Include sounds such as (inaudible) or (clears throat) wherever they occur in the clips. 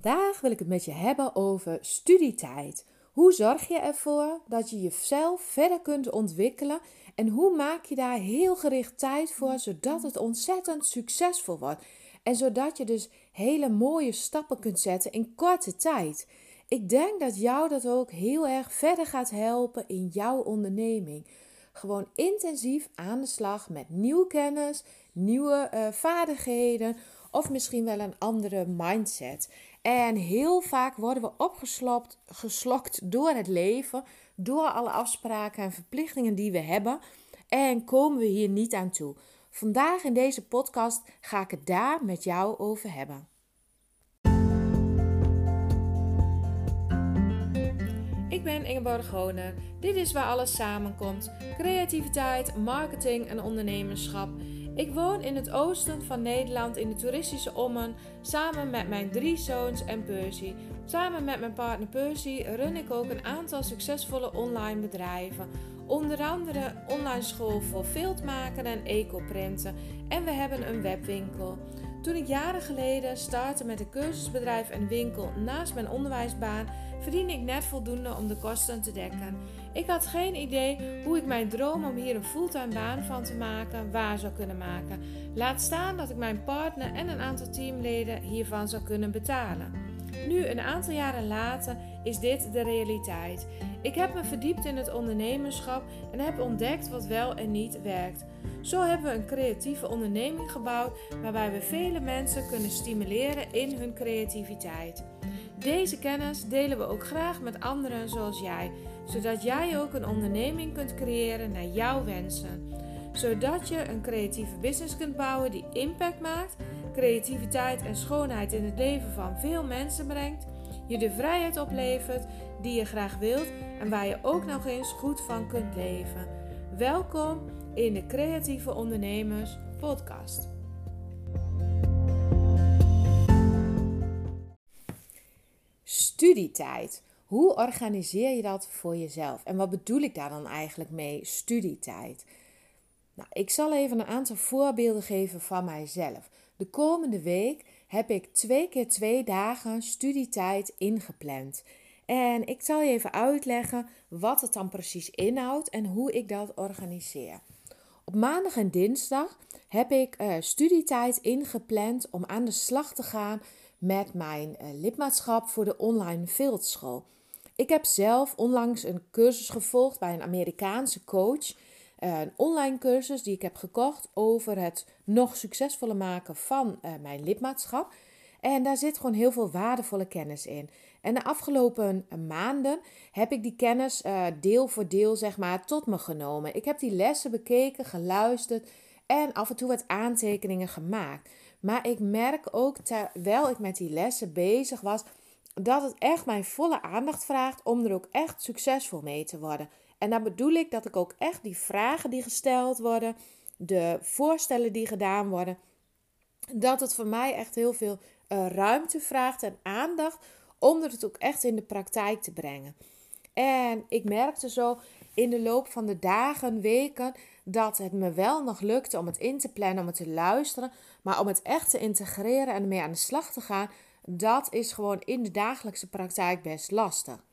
Vandaag wil ik het met je hebben over studietijd. Hoe zorg je ervoor dat je jezelf verder kunt ontwikkelen en hoe maak je daar heel gericht tijd voor zodat het ontzettend succesvol wordt en zodat je dus hele mooie stappen kunt zetten in korte tijd. Ik denk dat jou dat ook heel erg verder gaat helpen in jouw onderneming. Gewoon intensief aan de slag met nieuwe kennis, nieuwe uh, vaardigheden of misschien wel een andere mindset. En heel vaak worden we opgeslokt geslokt door het leven, door alle afspraken en verplichtingen die we hebben en komen we hier niet aan toe. Vandaag in deze podcast ga ik het daar met jou over hebben. Ik ben Ingeborg Groner. Dit is waar alles samenkomt: creativiteit, marketing en ondernemerschap. Ik woon in het oosten van Nederland in de toeristische Ommen samen met mijn drie zoons en Percy. Samen met mijn partner Percy run ik ook een aantal succesvolle online bedrijven. Onder andere online school voor filtmaken en ecoprinten. En we hebben een webwinkel. Toen ik jaren geleden startte met een cursusbedrijf en winkel naast mijn onderwijsbaan, verdiende ik net voldoende om de kosten te dekken. Ik had geen idee hoe ik mijn droom om hier een fulltime baan van te maken waar zou kunnen maken. Laat staan dat ik mijn partner en een aantal teamleden hiervan zou kunnen betalen. Nu, een aantal jaren later, is dit de realiteit. Ik heb me verdiept in het ondernemerschap en heb ontdekt wat wel en niet werkt. Zo hebben we een creatieve onderneming gebouwd waarbij we vele mensen kunnen stimuleren in hun creativiteit. Deze kennis delen we ook graag met anderen zoals jij, zodat jij ook een onderneming kunt creëren naar jouw wensen. Zodat je een creatieve business kunt bouwen die impact maakt, creativiteit en schoonheid in het leven van veel mensen brengt, je de vrijheid oplevert die je graag wilt en waar je ook nog eens goed van kunt leven. Welkom in de Creatieve Ondernemers Podcast. Studietijd. Hoe organiseer je dat voor jezelf? En wat bedoel ik daar dan eigenlijk mee, studietijd? Nou, ik zal even een aantal voorbeelden geven van mijzelf. De komende week heb ik twee keer twee dagen studietijd ingepland. En ik zal je even uitleggen wat het dan precies inhoudt en hoe ik dat organiseer. Op maandag en dinsdag heb ik uh, studietijd ingepland om aan de slag te gaan met mijn uh, lidmaatschap voor de online fieldschool. Ik heb zelf onlangs een cursus gevolgd bij een Amerikaanse coach. Uh, een online cursus die ik heb gekocht over het nog succesvoller maken van mijn lidmaatschap. En daar zit gewoon heel veel waardevolle kennis in. En de afgelopen maanden heb ik die kennis deel voor deel zeg maar tot me genomen. Ik heb die lessen bekeken, geluisterd en af en toe wat aantekeningen gemaakt. Maar ik merk ook terwijl ik met die lessen bezig was dat het echt mijn volle aandacht vraagt om er ook echt succesvol mee te worden. En daar bedoel ik dat ik ook echt die vragen die gesteld worden, de voorstellen die gedaan worden, dat het voor mij echt heel veel uh, ruimte vraagt en aandacht om het ook echt in de praktijk te brengen. En ik merkte zo in de loop van de dagen, weken, dat het me wel nog lukte om het in te plannen, om het te luisteren. Maar om het echt te integreren en ermee aan de slag te gaan, dat is gewoon in de dagelijkse praktijk best lastig.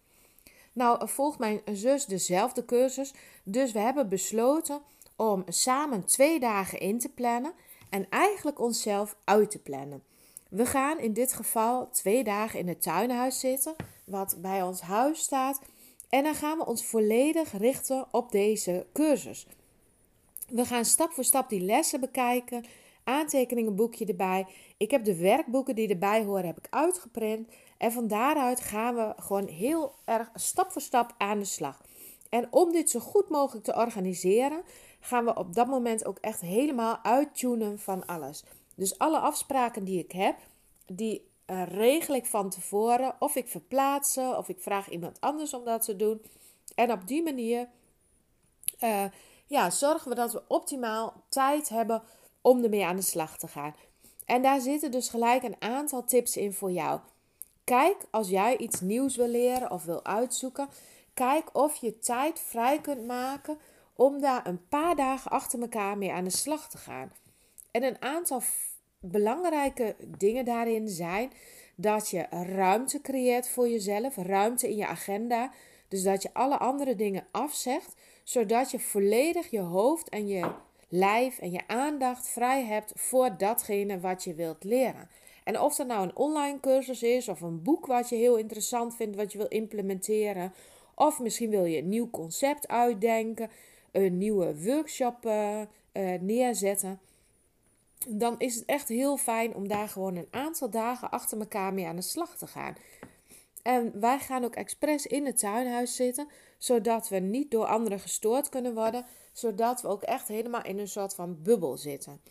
Nou, volgt mijn zus dezelfde cursus, dus we hebben besloten om samen twee dagen in te plannen en eigenlijk onszelf uit te plannen. We gaan in dit geval twee dagen in het tuinhuis zitten, wat bij ons huis staat. En dan gaan we ons volledig richten op deze cursus. We gaan stap voor stap die lessen bekijken, aantekeningenboekje erbij. Ik heb de werkboeken die erbij horen, heb ik uitgeprint. En van daaruit gaan we gewoon heel erg stap voor stap aan de slag. En om dit zo goed mogelijk te organiseren, gaan we op dat moment ook echt helemaal uittunen van alles. Dus alle afspraken die ik heb, die uh, regel ik van tevoren. Of ik verplaats ze, of ik vraag iemand anders om dat te doen. En op die manier uh, ja, zorgen we dat we optimaal tijd hebben om ermee aan de slag te gaan. En daar zitten dus gelijk een aantal tips in voor jou. Kijk als jij iets nieuws wil leren of wil uitzoeken. Kijk of je tijd vrij kunt maken om daar een paar dagen achter elkaar mee aan de slag te gaan. En een aantal belangrijke dingen daarin zijn dat je ruimte creëert voor jezelf, ruimte in je agenda. Dus dat je alle andere dingen afzegt, zodat je volledig je hoofd en je lijf en je aandacht vrij hebt voor datgene wat je wilt leren. En of dat nou een online cursus is of een boek wat je heel interessant vindt, wat je wil implementeren. Of misschien wil je een nieuw concept uitdenken, een nieuwe workshop uh, neerzetten. Dan is het echt heel fijn om daar gewoon een aantal dagen achter elkaar mee aan de slag te gaan. En wij gaan ook expres in het tuinhuis zitten, zodat we niet door anderen gestoord kunnen worden, zodat we ook echt helemaal in een soort van bubbel zitten.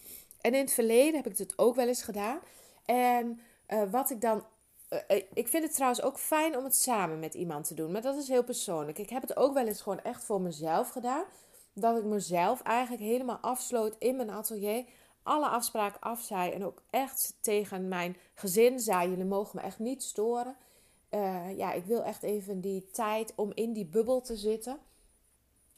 En in het verleden heb ik het ook wel eens gedaan. En uh, wat ik dan. Uh, ik vind het trouwens ook fijn om het samen met iemand te doen. Maar dat is heel persoonlijk. Ik heb het ook wel eens gewoon echt voor mezelf gedaan. Dat ik mezelf eigenlijk helemaal afsloot in mijn atelier. Alle afspraken afzei. En ook echt tegen mijn gezin zei: Jullie mogen me echt niet storen. Uh, ja, ik wil echt even die tijd om in die bubbel te zitten.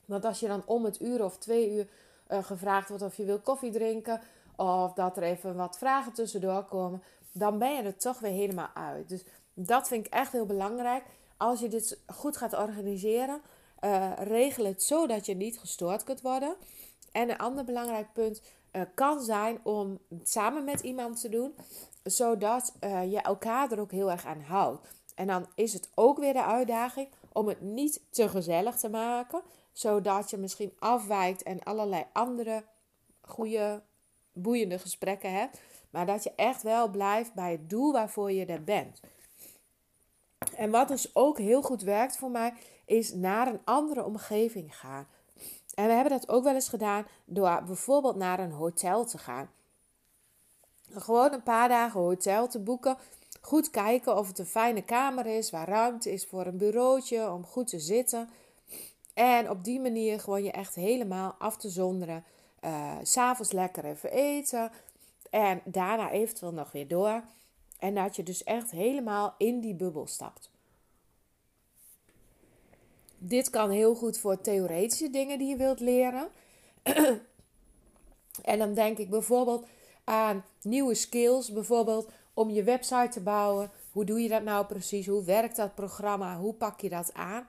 Want als je dan om het uur of twee uur gevraagd wordt of je wil koffie drinken of dat er even wat vragen tussendoor komen, dan ben je er toch weer helemaal uit. Dus dat vind ik echt heel belangrijk. Als je dit goed gaat organiseren, uh, regel het zo dat je niet gestoord kunt worden. En een ander belangrijk punt kan zijn om samen met iemand te doen, zodat je elkaar er ook heel erg aan houdt. En dan is het ook weer de uitdaging om het niet te gezellig te maken, zodat je misschien afwijkt en allerlei andere goede boeiende gesprekken hebt. Maar dat je echt wel blijft bij het doel waarvoor je er bent. En wat dus ook heel goed werkt voor mij, is naar een andere omgeving gaan. En we hebben dat ook wel eens gedaan door bijvoorbeeld naar een hotel te gaan. Gewoon een paar dagen hotel te boeken. Goed kijken of het een fijne kamer is, waar ruimte is voor een bureautje om goed te zitten. En op die manier gewoon je echt helemaal af te zonderen uh, S'avonds lekker even eten. En daarna eventueel nog weer door. En dat je dus echt helemaal in die bubbel stapt. Dit kan heel goed voor theoretische dingen die je wilt leren. (clears throat) en dan denk ik bijvoorbeeld aan nieuwe skills. Bijvoorbeeld om je website te bouwen. Hoe doe je dat nou precies? Hoe werkt dat programma? Hoe pak je dat aan?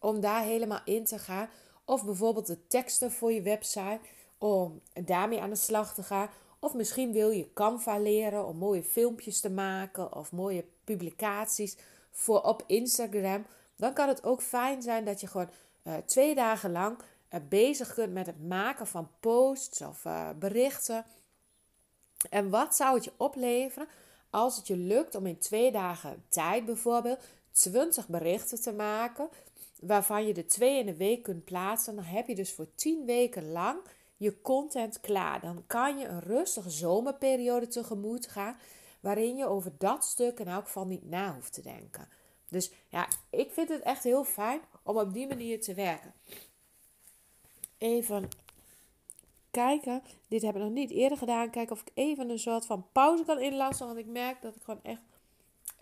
Om daar helemaal in te gaan. Of bijvoorbeeld de teksten voor je website om daarmee aan de slag te gaan. Of misschien wil je Canva leren om mooie filmpjes te maken of mooie publicaties voor op Instagram. Dan kan het ook fijn zijn dat je gewoon uh, twee dagen lang uh, bezig kunt met het maken van posts of uh, berichten. En wat zou het je opleveren als het je lukt om in twee dagen tijd bijvoorbeeld 20 berichten te maken, waarvan je de twee in de week kunt plaatsen? Dan heb je dus voor 10 weken lang je content klaar. Dan kan je een rustige zomerperiode tegemoet gaan. Waarin je over dat stuk in elk geval niet na hoeft te denken. Dus ja, ik vind het echt heel fijn om op die manier te werken. Even kijken. Dit heb ik nog niet eerder gedaan. Kijken of ik even een soort van pauze kan inlassen. Want ik merk dat ik gewoon echt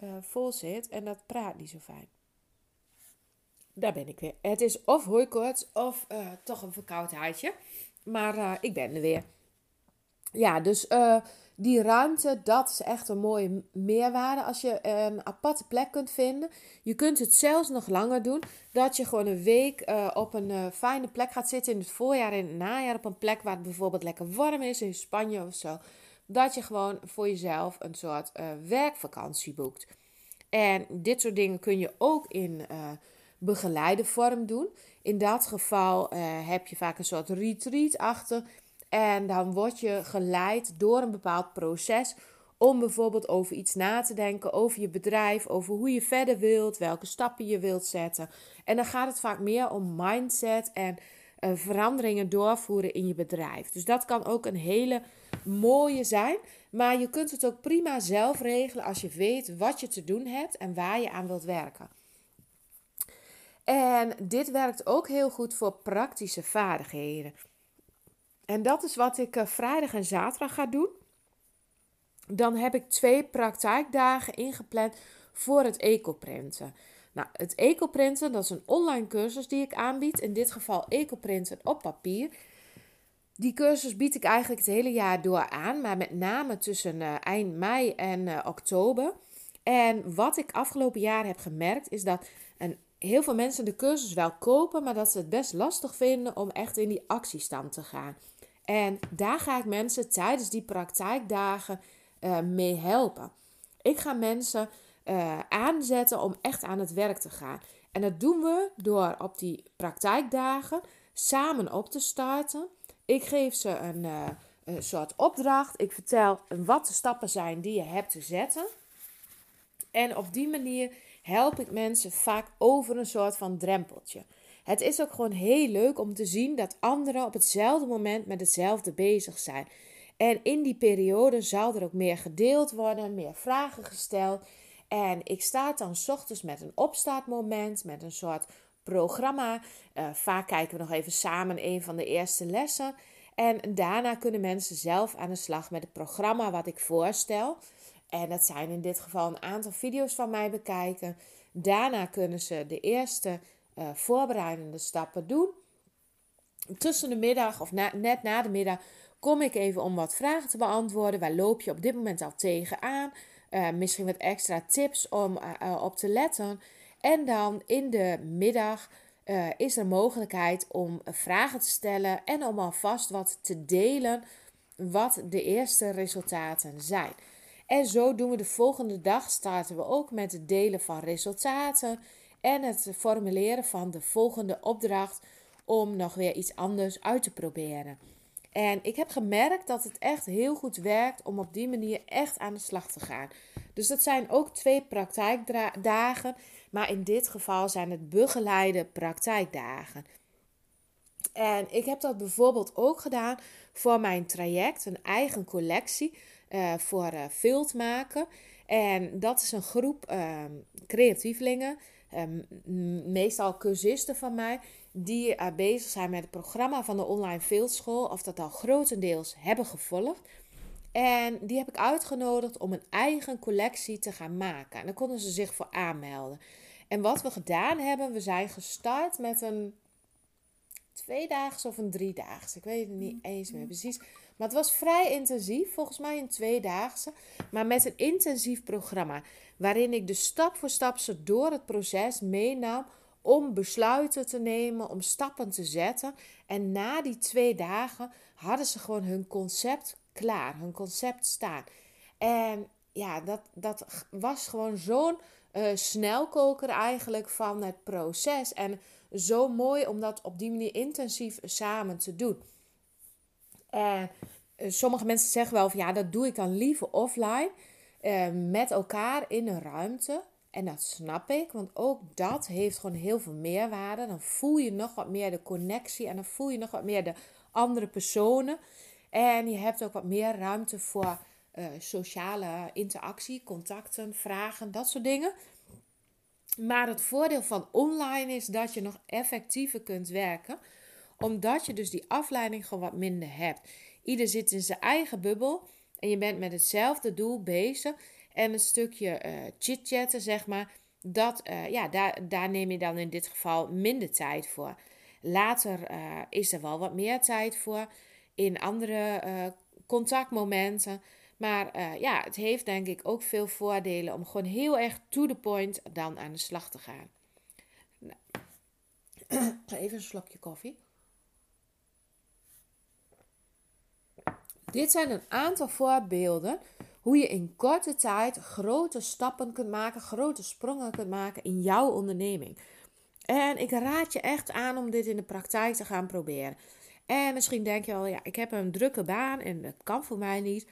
uh, vol zit. En dat praat niet zo fijn. Daar ben ik weer. Het is of hooikoorts of uh, toch een verkoudheidje. Maar uh, ik ben er weer. Ja, dus die ruimte, dat is echt een mooie meerwaarde. Als je een aparte plek kunt vinden. Je kunt het zelfs nog langer doen. Dat je gewoon een week uh, op een fijne plek gaat zitten in het voorjaar en in het najaar. Op een plek waar het bijvoorbeeld lekker warm is, in Spanje of zo. Dat je gewoon voor jezelf een soort werkvakantie boekt. En dit soort dingen kun je ook in begeleide vorm doen. In dat geval heb je vaak een soort retreat achter. En dan word je geleid door een bepaald proces om bijvoorbeeld over iets na te denken, over je bedrijf, over hoe je verder wilt, welke stappen je wilt zetten. En dan gaat het vaak meer om mindset en uh, veranderingen doorvoeren in je bedrijf. Dus dat kan ook een hele mooie zijn. Maar je kunt het ook prima zelf regelen als je weet wat je te doen hebt en waar je aan wilt werken. En dit werkt ook heel goed voor praktische vaardigheden. En dat is wat ik uh, vrijdag en zaterdag ga doen. Dan heb ik twee praktijkdagen ingepland voor het ecoprinten. Nou, het ecoprinten, dat is een online cursus die ik aanbied. In dit geval ecoprinten op papier. Die cursus bied ik eigenlijk het hele jaar door aan, maar met name tussen uh, eind mei en uh, oktober. En wat ik afgelopen jaar heb gemerkt is dat een, heel veel mensen de cursus wel kopen, maar dat ze het best lastig vinden om echt in die actiestand te gaan. En daar ga ik mensen tijdens die praktijkdagen uh, mee helpen. Ik ga mensen uh, aanzetten om echt aan het werk te gaan. En dat doen we door op die praktijkdagen samen op te starten. Ik geef ze een, uh, een soort opdracht. Ik vertel wat de stappen zijn die je hebt te zetten. En op die manier help ik mensen vaak over een soort van drempeltje. Het is ook gewoon heel leuk om te zien dat anderen op hetzelfde moment met hetzelfde bezig zijn. En in die periode zal er ook meer gedeeld worden, meer vragen gesteld. En ik sta dan s ochtends met een opstartmoment, met een soort programma. Uh, vaak kijken we nog even samen een van de eerste lessen. En daarna kunnen mensen zelf aan de slag met het programma wat ik voorstel. En dat zijn in dit geval een aantal video's van mij bekijken. Daarna kunnen ze de eerste uh, voorbereidende stappen doen. Tussen de middag of net na de middag kom ik even om wat vragen te beantwoorden. Waar loop je op dit moment al tegenaan? Uh, misschien wat extra tips om uh, op te letten. En dan in de middag is er mogelijkheid om vragen te stellen en om alvast wat te delen wat de eerste resultaten zijn. En zo doen we de volgende dag, starten we ook met het delen van resultaten en het formuleren van de volgende opdracht om nog weer iets anders uit te proberen. En ik heb gemerkt dat het echt heel goed werkt om op die manier echt aan de slag te gaan. Dus dat zijn ook twee praktijkdagen, maar in dit geval zijn het begeleide praktijkdagen. En ik heb dat bijvoorbeeld ook gedaan voor mijn traject, een eigen collectie uh, voor uh, maken. En dat is een groep uh, creatievelingen, meestal cursisten van mij, die uh, bezig zijn met het programma van de online fieldschool, of dat al grotendeels hebben gevolgd. En die heb ik uitgenodigd om een eigen collectie te gaan maken. En daar konden ze zich voor aanmelden. En wat we gedaan hebben, we zijn gestart met een tweedaags of een driedaags. Ik weet het niet eens meer precies. Maar het was vrij intensief, volgens mij een tweedaagse. Maar met een intensief programma. Waarin ik dus stap voor stap ze door het proces meenam om besluiten te nemen, om stappen te zetten. En na die twee dagen hadden ze gewoon hun concept klaar, hun concept staan. En ja, dat, dat was gewoon zo'n uh, snelkoker eigenlijk van het proces. En zo mooi om dat op die manier intensief samen te doen. Eh, sommige mensen zeggen wel van ja, dat doe ik dan liever offline. Uh, met elkaar in een ruimte. En dat snap ik, want ook dat heeft gewoon heel veel meerwaarde. Dan voel je nog wat meer de connectie en dan voel je nog wat meer de andere personen. En je hebt ook wat meer ruimte voor uh, sociale interactie, contacten, vragen, dat soort dingen. Maar het voordeel van online is dat je nog effectiever kunt werken, omdat je dus die afleiding gewoon wat minder hebt. Ieder zit in zijn eigen bubbel en je bent met hetzelfde doel bezig. En een stukje uh, chit-chatten, zeg maar, dat, uh, ja, daar, daar neem je dan in dit geval minder tijd voor. Later uh, is er wel wat meer tijd voor in andere contactmomenten. Maar ja, het heeft denk ik ook veel voordelen om gewoon heel erg to the point dan aan de slag te gaan. Nou. (clears throat) Even een slokje koffie. Dit zijn een aantal voorbeelden hoe je in korte tijd grote stappen kunt maken, grote sprongen kunt maken in jouw onderneming. En ik raad je echt aan om dit in de praktijk te gaan proberen. En misschien denk je wel, ja, ik heb een drukke baan en dat kan voor mij niet.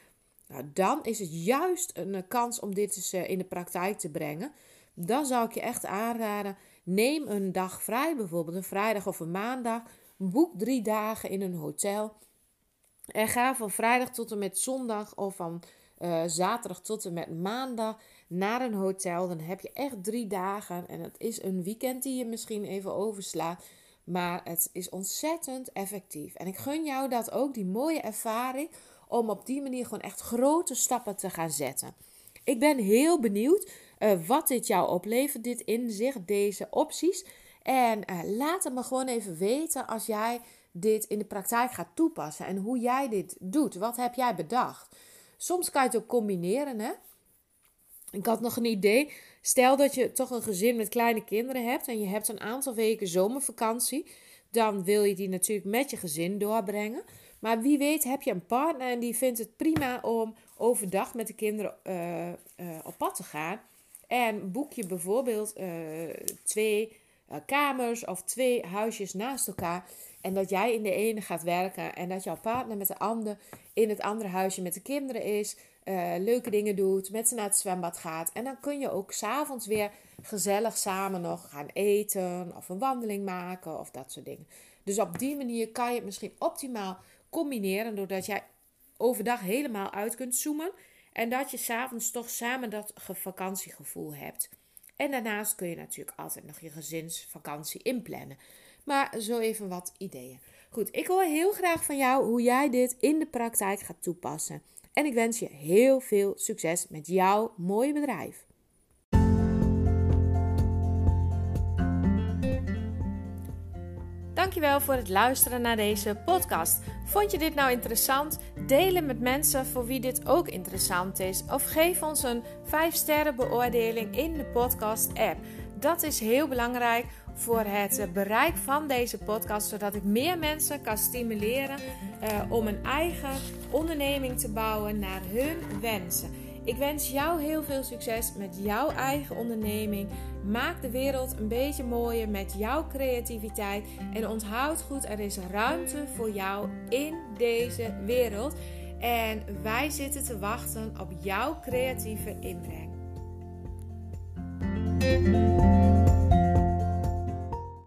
Nou, dan is het juist een kans om dit eens eh, in de praktijk te brengen. Dan zou ik je echt aanraden, neem een dag vrij, bijvoorbeeld een vrijdag of een maandag. Boek drie dagen in een hotel. En ga van vrijdag tot en met zondag of van uh, zaterdag tot en met maandag naar een hotel. Dan heb je echt drie dagen. En het is een weekend die je misschien even overslaat. Maar het is ontzettend effectief. En ik gun jou dat ook, die mooie ervaring om op die manier gewoon echt grote stappen te gaan zetten. Ik ben heel benieuwd uh, wat dit jou oplevert, dit inzicht, deze opties. En uh, laat het me gewoon even weten als jij dit in de praktijk gaat toepassen en hoe jij dit doet. Wat heb jij bedacht? Soms kan je het ook combineren, hè? Ik had nog een idee. Stel dat je toch een gezin met kleine kinderen hebt en je hebt een aantal weken zomervakantie. Dan wil je die natuurlijk met je gezin doorbrengen. Maar wie weet heb je een partner en die vindt het prima om overdag met de kinderen uh, uh, op pad te gaan. En boek je bijvoorbeeld uh, twee kamers of twee huisjes naast elkaar. En dat jij in de ene gaat werken en dat jouw partner met de ander in het andere huisje met de kinderen is. leuke dingen doet, met ze naar het zwembad gaat. En dan kun je ook s'avonds weer gezellig samen nog gaan eten of een wandeling maken of dat soort dingen. Dus op die manier kan je het misschien optimaal combineren doordat jij overdag helemaal uit kunt zoomen en dat je s'avonds toch samen dat vakantiegevoel hebt. En daarnaast kun je natuurlijk altijd nog je gezinsvakantie inplannen. Maar zo even wat ideeën. Goed, ik hoor heel graag van jou hoe jij dit in de praktijk gaat toepassen. En ik wens je heel veel succes met jouw mooie bedrijf. Dankjewel voor het luisteren naar deze podcast. Vond je dit nou interessant? Deel het met mensen voor wie dit ook interessant is. Of geef ons een 5 sterren beoordeling in de podcast app. Dat is heel belangrijk voor het bereik van deze podcast, zodat ik meer mensen kan stimuleren uh, om een eigen onderneming te bouwen naar hun wensen. Ik wens jou heel veel succes met jouw eigen onderneming. Maak de wereld een beetje mooier met jouw creativiteit. En onthoud goed, er is ruimte voor jou in deze wereld. En wij zitten te wachten op jouw creatieve inbreng.